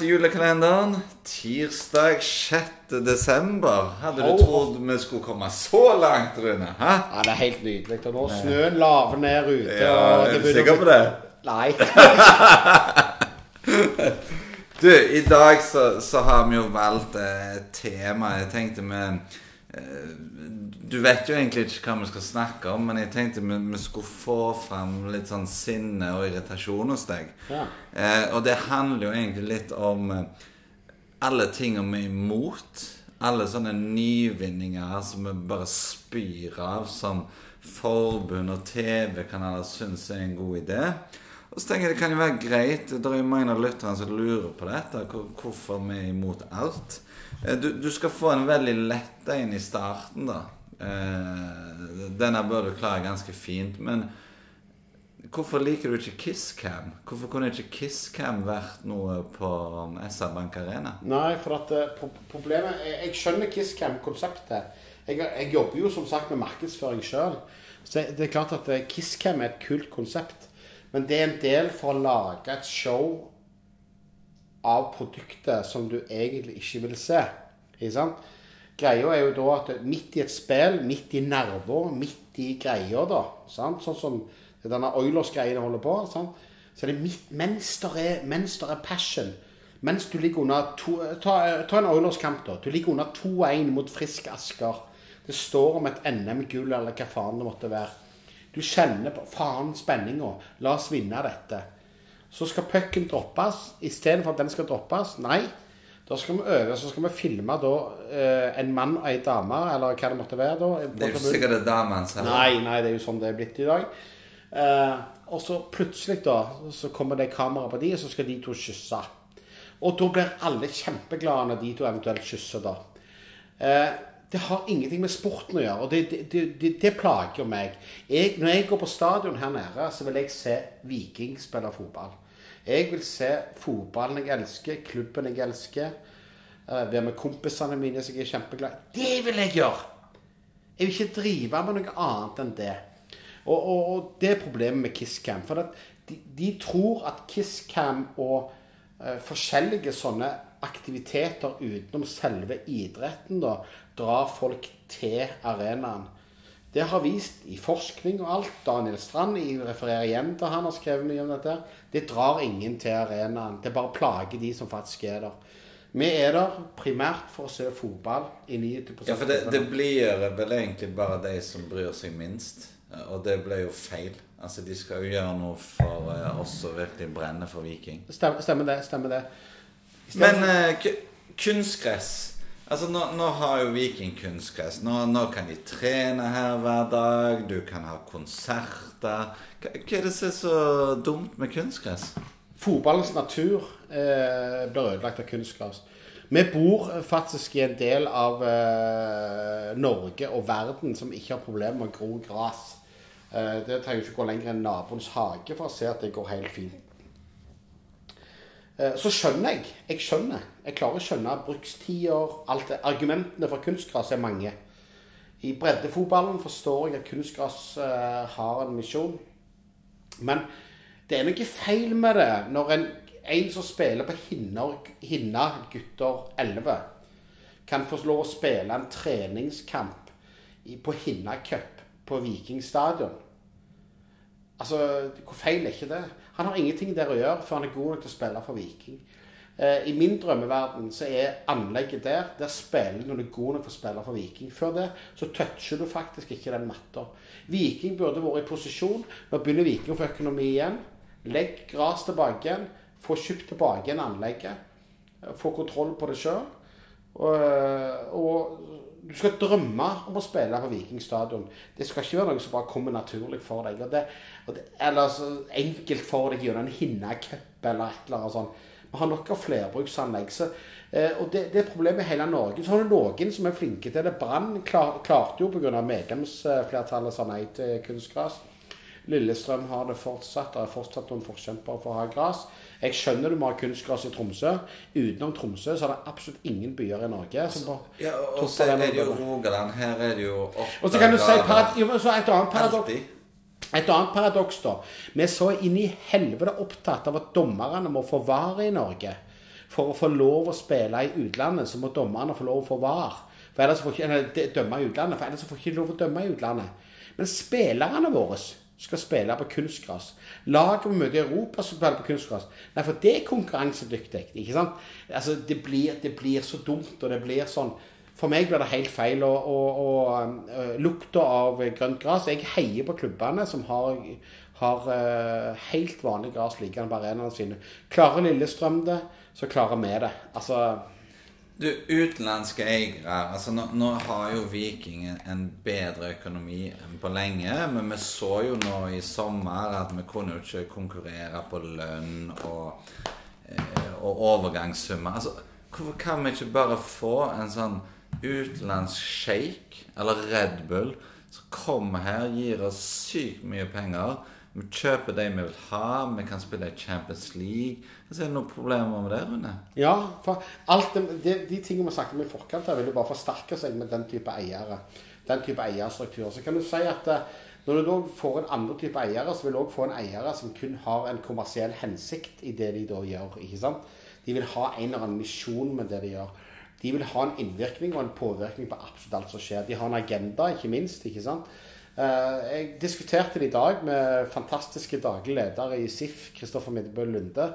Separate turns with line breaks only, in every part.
Til julekalenderen. Tirsdag 6. desember. Hadde du
Oh.
trodd vi skulle komme så langt, Rune? Hæ?
Ja, det er helt nydelig. Og nå snøen laver ned ute.
Ja, er du sikker på det?
Nei.
Du, i dag så, så har vi jo valgt eh, tema. Jeg tenkte vi Du vet jo egentlig ikke hva vi skal snakke om, men jeg tenkte vi, vi skulle få fram litt sånn sinne og irritasjon hos deg.
Ja.
Eh, og det handler jo egentlig litt om eh, alle tingene vi er imot. Alle sånne nyvinninger som vi bare spyr av, som forbund og TV-kanaler syns er en god idé. Og så tenker jeg det kan jo være greit Det er jo mange av lytterne som lurer på dette. Hvorfor vi er imot alt. Eh, Du, du skal få en veldig letta inn i starten, da. Eh, denne bør du klare ganske fint. Men hvorfor liker du ikke Kisscam? Hvorfor kunne ikke Kisscam vært noe på SR Bank Arena?
Nei, for at eh, problemet Jeg, jeg skjønner Kisscam-konseptet. Jeg, jeg jobber jo som sagt med markedsføring sjøl. Så det er klart at Kisscam er et kult konsept. Men det er en del for å lage et show av produktet som du egentlig ikke vil se. Ikke sant? Greia er jo da at midt i et spill, midt i nerver, midt i greia, da sant? Sånn som denne Oilers-greia holder på. Sant? Så det midt, mens det er, mens der er passion Mens du ligger under to, ta, ta en Oilers-kamp, da. Du ligger under 2-1 mot Frisk Asker. Det står om et NM-gull, eller hva faen det måtte være. Du kjenner på faen spenninga. La oss vinne dette. Så skal pucken droppes. Istedenfor at den skal droppes, nei. Da skal vi øve, så skal vi filme da eh, en mann og ei dame, eller hva det måtte være. da.
Det er jo sikkert det damene som
Nei, nei, det er jo sånn det er blitt i dag. Eh, og så plutselig da, så kommer det kamera på de, og så skal de to kysse. Og da blir alle kjempeglade når de to eventuelt kysser da. Eh, det har ingenting med sporten å gjøre, og det, det, det, det, plager meg. Jeg, når jeg går på stadion her nede, så vil jeg se Viking spille fotball. Jeg vil se fotballen jeg elsker, klubben jeg elsker. eh, Være med kompisene mine som jeg er kjempeglad i. Det vil jeg gjøre! Jeg vil ikke drive med noe annet enn det. Og, og, og det er problemet med Kisscam. For de, de tror at Kisscam og uh, forskjellige sånne aktiviteter utenom selve idretten da, drar folk til arenaen. Det har vist i forskning og alt. Daniel Strand jeg refererer igjen til han har skrevet mye om dette. Det drar ingen til arenaen. Det bare plager de som faktisk er der. Vi er der primært for å se fotball i 90
Ja, for det, det blir vel egentlig bare de som bryr seg minst. Og det ble jo feil. Altså, De skal jo gjøre noe for eh, oss som virkelig brenner for Viking.
Stemmer, stemmer det. stemmer det.
Men eh, kunstgress Altså, nå, nå har jo Viking kunstgress. Nå, nå kan de trene her hver dag. Du kan ha konserter. Hva, hva er det som er så dumt med kunstgress?
Fotballens natur eh, blir ødelagt av kunstgras. Vi bor eh, faktisk i en del av eh, Norge og verden som ikke har problemer med å gro gras. Eh, det trenger ikke gå lenger enn naboens hage for å se at det går helt fint. Eh, så skjønner jeg. Jeg skjønner. Jeg klarer å skjønne brukstider, alt det. Argumentene for kunstgras er mange. I breddefotballen forstår jeg at kunstgras eh, har en misjon. Men det er noe feil med det når en, en som spiller på Hinna, gutter 11, kan få lov å spille en treningskamp på Hinna Cup på Viking stadion. Altså, hvor feil er ikke det? Han har ingenting der å gjøre før han er god nok til å spille for Viking. Eh, I min drømmeverden så er anlegget der Der spiller når du er god nok til å spille for Viking. Før det så toucher du faktisk ikke den matta. Viking burde vært i posisjon. Nå begynner Viking å få økonomi igjen. Legg gras tilbake igjen. Få kjøpt tilbake igjen anlegget. Eh, Få kontroll på det sjøl. Og, og du skal drømme om å spille på Viking stadion. Det skal ikke være noe som bare kommer naturlig for deg. Og det, og det, eller så enkelt for deg gjennom en Hinna-cup eller et eller annet sånt. Vi har nok av flerbruksanlegg. Så, eh, og det, det er problemet i hele Norge. Så har du noen som er flinke til det. Brann klar, klarte jo pga. medlemsflertallet sa nei til kunstgras. Lillestrøm har det fortsatt. Det er fortsatt noen forkjempere for å ha gras. Jeg skjønner du må ha kunstgras i Tromsø. Utenom Tromsø så er det absolutt ingen byer i Norge som bare
Ja, og så er det jo Rogaland. Her er det jo
Og så kan du si parad jo, så et annet paradoks. Et annet paradoks, da. Vi er så inn i helvete opptatt av at dommerne må få vare i Norge. For å få lov å spille i utlandet, så må dommerne få lov å få VAR. For ellers får ikke, eller dømme i utlandet, for ellers får ikke lov å dømme i utlandet. Men spillerne våre skal spille på kunstgras. Laget vi møter i Europa, skal spille på kunstgras. Nei, for det er konkurransedyktig. ikke sant? Altså, det blir, det blir så dumt, og det blir sånn For meg blir det helt feil. Og, og, og uh, lukta av grønt gras Jeg heier på klubbene som har, har uh, helt vanlig gras liggende på arenaene sine. Klarer Lillestrøm det, så klarer vi det. Altså
du, utenlandske eiere altså nå, nå, har jo Viking en bedre økonomi enn på lenge. Men vi så jo nå i sommer at vi kunne jo ikke konkurrere på lønn og, eh, og overgangssummer. Altså, hvorfor kan vi ikke bare få en sånn utenlandsk shake eller Red Bull som kommer her, gir oss sykt mye penger? Vi kjøper de vi vil ha. Vi kan spille i Champions League. Så er det noen problemer med det, Rune?
Ja, for det, de, de tingene vi snakket om i forkant, her, vil jo bare forsterke seg med den type eiere. Den type eierstruktur. Så kan du si at eh, når du da får en andre type eiere, så vil du òg få en eiere som kun har en kommersiell hensikt i det de da gjør. ikke sant? De vil ha en eller annen misjon med det de gjør. De vil ha en innvirkning og en påvirkning på absolutt alt som skjer. De har en agenda, ikke minst. ikke sant? Eh, jeg diskuterte det i dag med fantastiske daglig leder i SIF, Kristoffer Midtbø Lunde.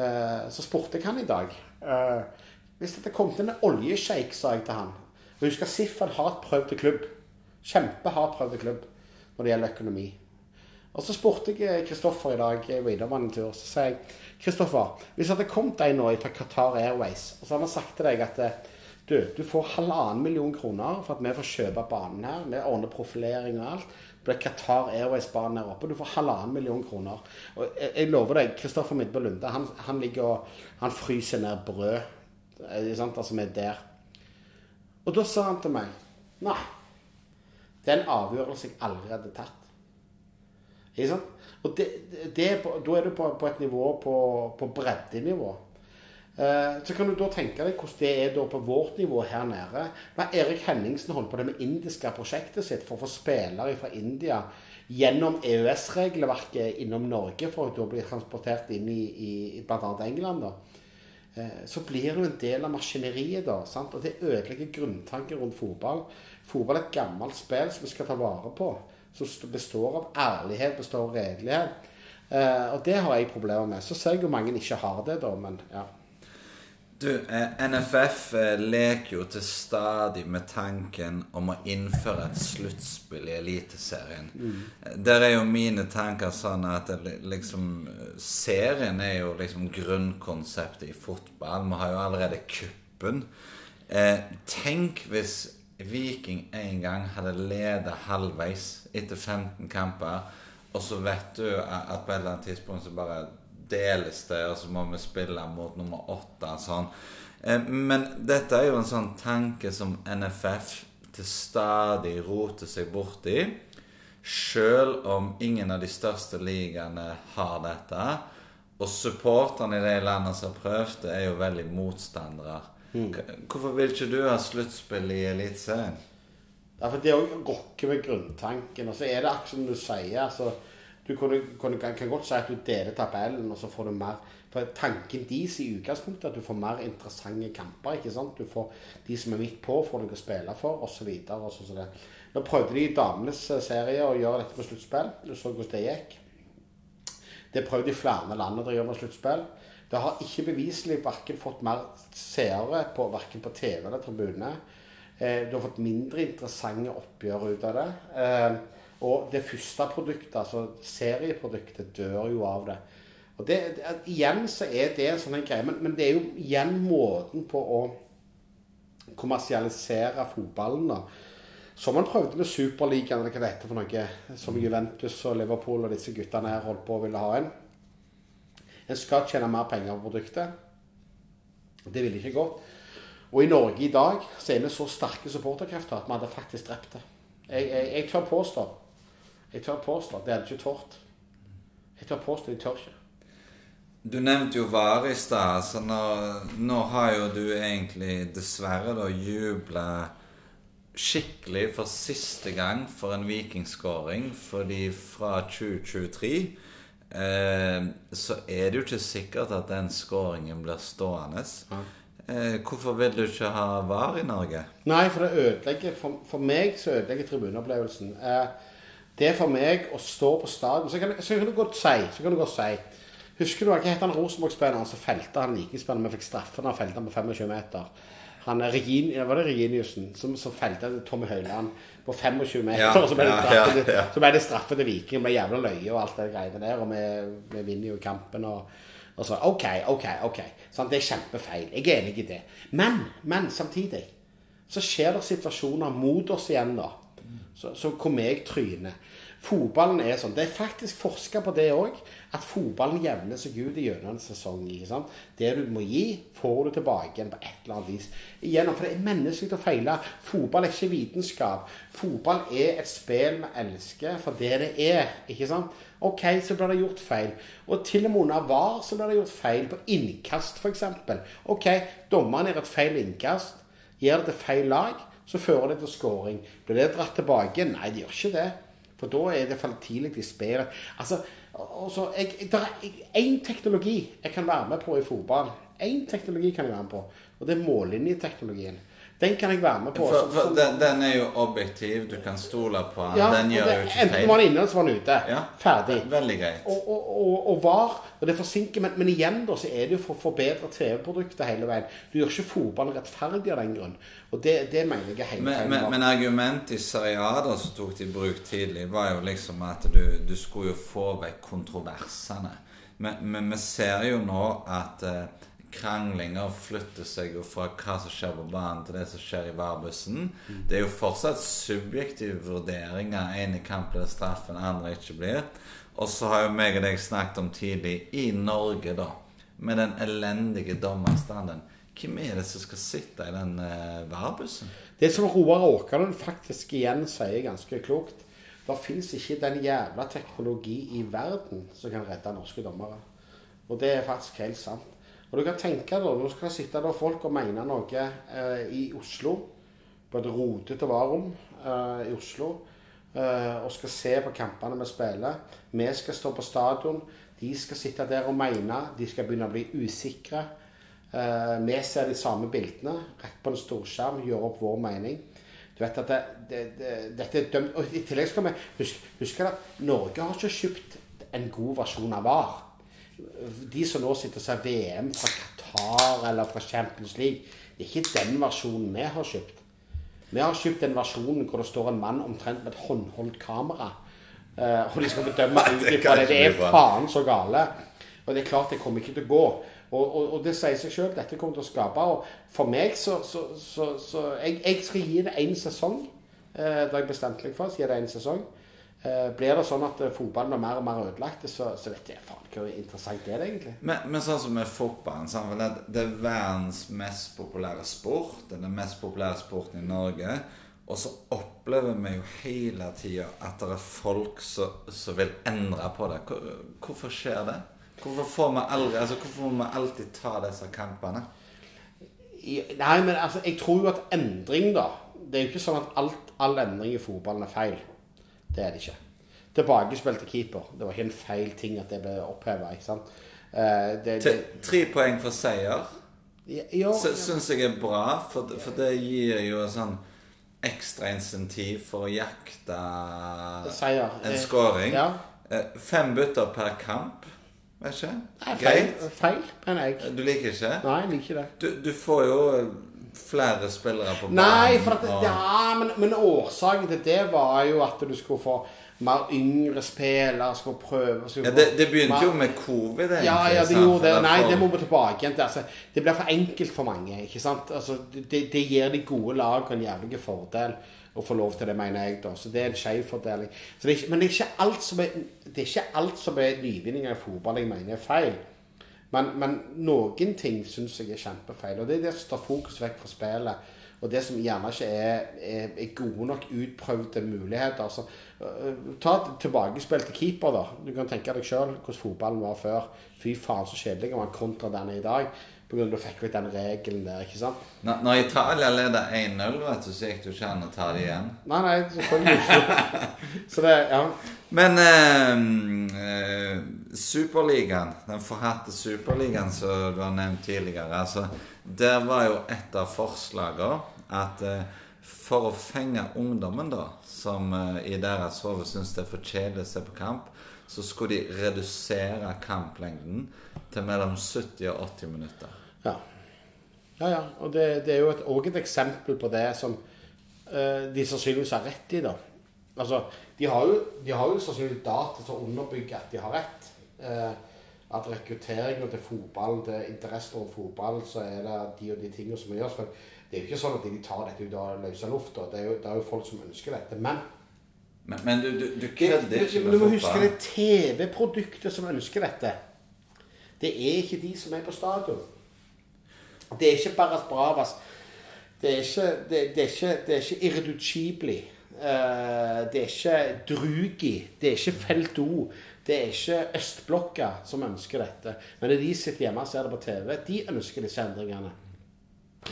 Eh, så spurte jeg han i dag eh, Hvis det kom til en oljesjeik, sa jeg til han og Husk at SIF har hardt prøvd klubb. Kjempehardt prøvd klubb når det gjelder økonomi. Og så spurte jeg Kristoffer i dag, jeg var innom en tur, så sa jeg Kristoffer, hvis det hadde kommet en nå fra Qatar Airways, og så hadde han sagt til deg at du, du får halvannen million kroner for at vi får kjøpe banen her. Vi ordner profilering og alt. Det blir Qatar Airways-banen her oppe. Du får halvannen million kroner. Og jeg, jeg lover deg, Kristoffer Midtbø Lunde, han, han, ligger og han fryser ned brød. Sant? Altså, vi er der. Og da sa han til meg Nei. Det er en avgjørelse jeg aldri hadde tatt. Ikke sant? Og det, det, da er du på, på, et nivå på, på breddenivå. Eh, så kan du da tenke deg hvordan det er på vårt nivå her nede. Når Erik Henningsen holdt på det med indiske prosjektet sitt for å få spillere fra India gjennom EØS-regelverket innom Norge for å bli transportert inn i, i bl.a. England. da eh, så blir du en del av maskineriet. da, sant? Og det ødelegger grunntanken rundt fotball. Fotball er et gammelt spill som vi skal ta vare på. Som består av ærlighet, består av redelighet. Eh, og det har jeg problemer med. Så ser jeg jo mange ikke har det, da, men ja.
Du, eh, NFF eh, leker jo til stadig med tanken om å innføre et sluttspill i Eliteserien. Mm. Der er jo mine tanker sånn at liksom Serien er jo liksom grunnkonseptet i fotball. Vi har jo allerede kuppen. Eh, tenk hvis Viking en gang hadde ledet halvveis etter 15 kamper, og så vet du at på et eller annet tidspunkt så bare deles det, og så må vi spille mot nummer åtte. Sånn. Eh, men dette er jo en sånn tanke som NFF til stadig roter seg borti. Sjøl om ingen av de største ligaene har dette. Og supporterne i de landene som har prøvd det, er jo veldig motstandere. Mm. Hvorfor vil ikke du ha sluttspill i Eliteserien?
Ja, for Det rokker med grunntanken. Og så er det akkurat som du sier. altså du kan, kunne, kan, godt si at du deler tabellen, og så får du mer For tanken deres i utgangspunktet er at du får mer interessante kamper. ikke sant? Du får De som er midt på, får noe å spille for, osv. Så så Nå prøvde de i damenes eh, serie å gjøre dette med sluttspill. Du så hvordan det gikk. Det prøvde i flere land å drive med sluttspill. Det har ikke beviselig verken fått mer seere på verken på TV eller tribune. Eh, du har fått mindre interessante oppgjør ut av det. Eh, og det første produktet, altså serieproduktet, dør jo av det. Og det, Igjen så er det en sånn greie, men, men, det er jo igjen måten på å kommersialisere fotballen da. Som man prøvde med Superligaen, eller hva det heter for noe. Som Juventus og Liverpool og disse guttene her holdt på å ville ha en. En skal tjene mer penger på produktet. Det ville ikke gått. Og i Norge i dag så er vi så sterke supporterkrefter at vi hadde faktisk drept det. Jeg, jeg, jeg tør påstå jeg tør påstå at det hadde ikke tort. Jeg tør påstå de tør ikke.
Du nevnte jo VAR i stad, så nå, nå, har jo du egentlig dessverre da jubla skikkelig for siste gang for en vikingskåring. Fordi fra 2023 eh, så er det jo ikke sikkert at den skåringen blir stående. Eh, hvorfor vil du ikke ha VAR i Norge?
Nei, for det ødelegger For, for meg så ødelegger tribuneopplevelsen. Eh, det er for meg å stå på stadion Så kan, så kan du godt si så kan du godt si Husker du hva het han Rosenborg-spilleren som felte han likespilleren? Vi fikk straffe da han felte han på 25 meter. Han er Regin, var det Reginiussen som, som felte Tommy Høiland på 25 meter?
Ja,
og så ble det
ja,
straffe,
ja, ja.
Så ble det straffe til Viking. Ble jævla løye og alt det greiene der. Og vi, vi vinner jo kampen. Og, og så OK, OK, OK. Sant? det er kjempefeil. Jeg er enig i det. Men, men samtidig så skjer det situasjoner mot oss igjen, da. Så, så hvor jeg tryner. Fotballen er sånn. Det er faktisk forska på det òg. At fotballen jevner seg ut gjennom en sesong. ikke sant? Det du må gi, får du tilbake igjen på et eller annet vis. Igjennom, For det er menneskelig å feile. Fotball er ikke vitenskap. Fotball er et spill vi elsker for det det er. ikke sant? OK, så blir det gjort feil. Og til og med under VAR så blir det gjort feil på innkast, f.eks. OK, dommeren gjør et feil innkast. Gir det til feil lag, så fører det til scoring. Blir det dratt tilbake? Nei, det gjør ikke det. For da er det for tidlig i spillet. Altså, altså, jeg, der er én teknologi jeg kan være med på i fotball. Én teknologi kan jeg være med på, og det er mållinjeteknologien. Den kan jeg være med på.
For, for den, den er jo objektiv. Du kan stole på den.
ja,
den gjør
det,
jo ikke
Enten
feil.
var den inne, eller så var den ute.
Ja,
Ferdig.
Veldig greit.
Og, og, og, og var, og det forsinker, men, men igjen da, så er det jo for å forbedre TV-produktet hele veien. Du gjør ikke fotballen rettferdig av den grunn. Og det, det mener jeg er helt
Men,
feil.
men, men argumentet i seriader som tok de bruk tidlig, var jo liksom at du, du skulle jo få vekk kontroversene. Men, men vi ser jo nå at eh, kranglinger flytter seg jo fra hva som skjer på banen, til det som skjer i værbussen. Det er jo fortsatt subjektive vurderinger. Ene kamp blir det straffen, andre ikke blir. Og så har jo meg og deg snakket om tidlig i Norge, da, med den elendige dommerstanden. Hvem er det som skal sitte i den uh, værbussen?
Det som Roar Åkerlund faktisk igjen sier ganske klokt Det fins ikke den jævla teknologi i verden som kan redde norske dommere. Og det er faktisk helt sant. Og du kan tenke deg, Nå skal sitte der folk og mene noe eh, i Oslo, på et rotete varom eh, i Oslo, eh, og skal se på kampene vi spiller. Vi skal stå på stadion. De skal sitte der og mene. De skal begynne å bli usikre. Eh, vi ser de samme bildene rett på en storskjerm, gjør opp vår mening. Du vet at det, det, det, dette er dømt Og i tillegg skal vi huske, huske at Norge har ikke kjøpt en god versjon av VAR. De som nå sitter og ser VM fra Qatar eller fra Champions League, det er ikke den versjonen vi har kjøpt. Vi har kjøpt den versjonen hvor det står en mann omtrent med et håndholdt kamera. eh, og de skal bedømme ut
Det
ifra det. Det er faen så gale. Og det er klart det kommer ikke til å gå. Og, og, og det sier seg sjøl. Dette kommer til å skape. Og for meg så, så, så, så jeg, jeg skal gi det én sesong. det da jeg bestemte meg for å gi det én sesong. Eh, blir det sånn at eh, fotballen blir mer og mer ødelagt, så, så vet jeg faen hvor interessant det er egentlig.
Men, men sånn som med fotballen vel, det- Det er verdens mest populære sport. Det er den mest populære sporten i Norge. Og så opplever vi jo hele tida at det er folk som som vil endre på det. Hvor- Hvorfor skjer det? Hvorfor får vi aldri Altså, hvorfor må vi alltid ta disse kampene?
I, nei, men altså, jeg tror jo at endring, da Det er jo ikke sånn at alt, all endring i fotballen er feil. Det er det ikke. Tilbakespill til keeper. Det var ikke en feil ting at det ble oppheva.
Tre poeng for seier
ja,
ja. syns jeg er bra, for, for det gir jo sånn ekstra insentiv for å jakte
Seier.
en
Eh,
scoring.
Ja.
Eh, Fem bytter per kamp. Vet ikke?
Nei, feil, feil, mener jeg.
Du liker ikke?
Nei, jeg liker det.
Du, du får jo flere spillere på banen.
Nei, for at, ja, men, men årsaken til det var jo at du skulle få mer yngre spillere, skulle prøve skulle
ja, det, det begynte
mer-
jo med covid, egentlig.
Ja, ja, det gjorde det. Nei, det må vi tilbake igjen til. Altså, det blir for enkelt for mange. ikke sant? Altså, det, det gir de gode lag en jævlig fordel å få lov til det, mener jeg. da. Så det er en skjev fordeling. Men det er ikke alt som er, det er ikke alt som er nyvinninger i fotball jeg mener er feil. Men, men noen ting syns jeg er kjempefeil. Og det er det som tar fokus vekk fra spillet. Og det som gjerne ikke er, er, er gode nok utprøvde muligheter. Så, øh, ta et tilbakespill til keeper, da. Du kan tenke deg sjøl hvordan fotballen var før. Fy faen, så kjedelig han kontra den er i dag. At du fikk vekk den regelen der, ikke sant?
Når, når Italia leder 1-0, vet du, så gikk det jo ikke an å ta det igjen.
Nei, nei, selvfølgelig ikke. Så det, ja.
Men eh, eh, Superligaen, den forhatte Superligaen som du har nevnt tidligere, altså, der var jo et av forslagene at eh, for å fenge ungdommen, da, som eh, i deres hode syns det er for kjedelig å se på kamp, så skulle de redusere kamplengden til mellom 70 og 80 minutter.
Ja, ja. ja. Og det, det er jo et, også et eksempel på det som uh, de sannsynligvis har rett i, da. Altså, de har jo, de har jo sannsynligvis data til å underbygge at de har rett. Uh, at rekrutteringen til fotballen, til interesse om fotball, så er det de og de tingene som gjøres. For det er jo ikke sånn at de tar dette ut av løse lufta. Det, det er jo folk som ønsker dette. Men
Men, men du, du, du
det,
ikke
men
ikke
du
med
må huske det TV-produktet som ønsker dette. Det er ikke de som er på stadion. Det er ikke Barras Bravas. Det er ikke, det, det er ikke, det er ikke Irreducibli. Eh, det er ikke Drugi. Det er ikke Felt O. Det er ikke Østblokka som ønsker dette. Men det er de som sitter hjemme og ser det på TV. De ønsker disse endringene.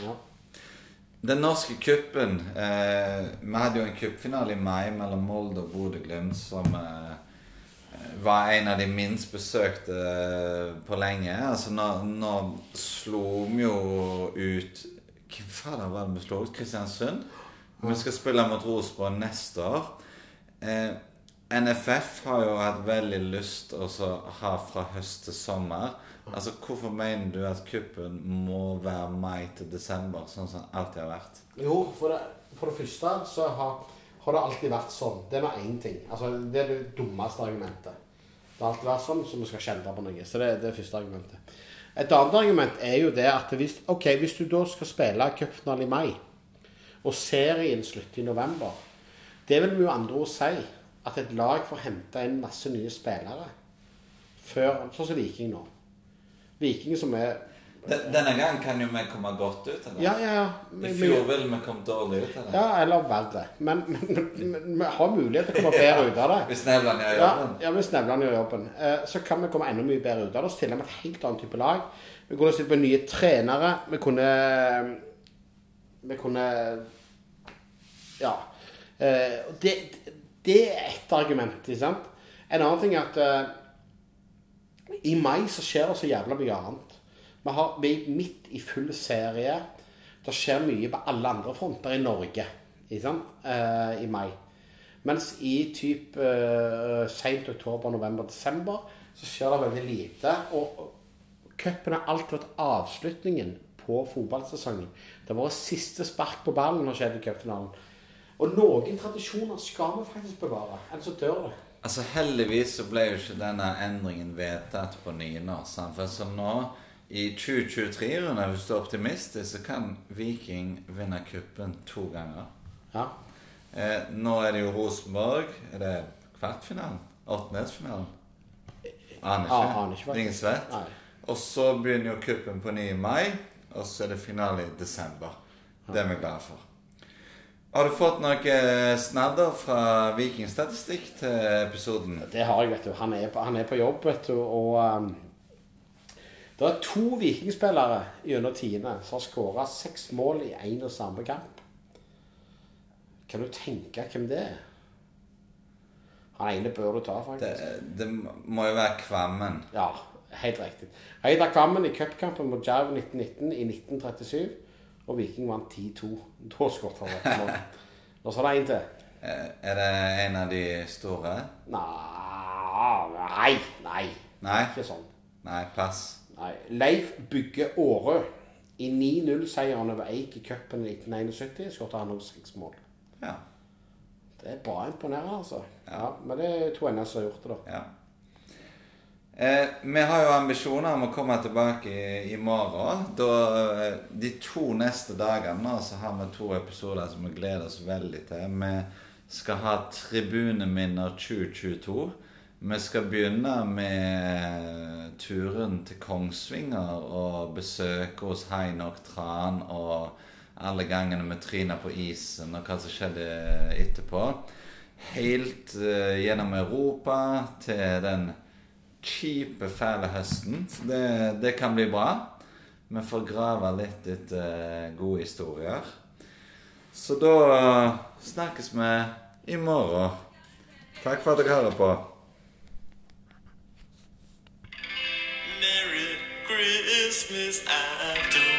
Ja.
Den norske kuppen eh, Vi hadde jo en cupfinale i mai mellom Molde og Bodø-Glimt som eh, var en av de minst besøkte eh, på lenge. Altså Nå, nå slo vi jo ut Hvem fader var det vi slo ut? Kristiansund? Vi skal spille mot Rosenborg neste år. Eh, NFF har jo hatt veldig lyst til å ha fra høst til sommer. Altså, Hvorfor mener du at kuppen må være mai til desember, sånn som det alltid har vært?
Jo, for det, for det første så har, har det alltid vært sånn. Det er nå én ting. Altså, det er det dummeste argumentet. Det har alltid vært sånn, så vi skal kjenne på noe. Så det, det er det første argumentet. Et annet argument er jo det at hvis, ok, hvis du da skal spille cupfinale i mai, og serien slutter i november, det vil jo andre ord si at et lag får hente inn masse nye spillere før Sånn som Viking nå. Viking som er
Den- Denne gangen kan jo vi komme godt ut av det.
Ja, ja, ja.
I fjor ville vi kommet dårlig ut av det.
Ja, eller verre. Men, men, men vi har mulighet til å komme bedre ut av det.
Hvis Nevland gjør jobben.
ja hvis Nevland gjør jobben. Eh, Så kan vi komme enda mye bedre ut av det. Stille med et helt annet type lag. Vi kunne stilt med nye trenere. Vi kunne Vi kunne Ja. Eh, Det, det er ett argument, ikke sant? En annen ting er at eh, i mai så skjer det så jævla mye annet. Vi, har, vi er midt i full serie. Det skjer mye på alle andre fronter i Norge ikke? Eh, i mai. Mens i typ eh, sent oktober, november, desember så skjer det veldig lite. Og cupen har alltid vært avslutningen på fotballsesongen. Det vært siste spark på ballen har skjedd i cupfinalen. Og noen tradisjoner skal vi faktisk bevare, ellers så dør det.
Altså Heldigvis så ble jo ikke denne endringen vedtatt på nynorsk. For så nå, i 2023, Rune, hvis du er optimistisk, så kan Viking vinne kuppen to ganger.
Ja.
Eh, nå er det jo Rosenborg. Er det kvartfinalen? Åttendelsfinalen? Aner ikke.
Ja, aner ikke.
Ingen
svett.
Og så begynner jo kuppen på 9. mai, og så er det finale i desember. Det er vi glade for. Har du fått noe snadder fra Vikingstatistikk til episoden?
Det har jeg, vet du. Han er på, han er på jobb, vet du. Og um, det er to vikingspillere gjennom tiende som har skåra seks mål i én og samme kamp. Kan du tenke hvem det er? Han ene bør du ta, faktisk.
det må jo være Kvammen.
Ja, helt riktig. Reidar Kvammen i cupkampen mot Jerv 1919 i 1937. Og Viking vant 10-2. Da skåret han et mål. Så er det en til.
Er det en av de store?
Nei, nei, nei. Ikke sånn.
Nei, pass.
Nei. Leif Bygge Aarø. I 9-0-seieren over Eik i cupen i 1971 skåret han også seks mål.
Ja.
Det er bra imponerende, altså. Ja, Men det er to NS som har gjort det, da.
ja. Eh, vi har jo ambisjoner om å komme tilbake i, morgen. Da, eh, de to neste dagene så har vi to episoder som vi gleder oss veldig til. Vi skal ha Tribuneminner 2022. Vi skal begynne med turen til Kongsvinger og besøke hos Heinok Tran og alle gangene med Trina på isen, og hva som skjedde etterpå. Helt eh, gjennom Europa til den kjipe, fæle høsten. Så det, det kan bli bra. vi får grave litt etter eh, gode historier. Så da snakkes vi i morgen. Takk for at dere hører på.
Merry Christmas, I don't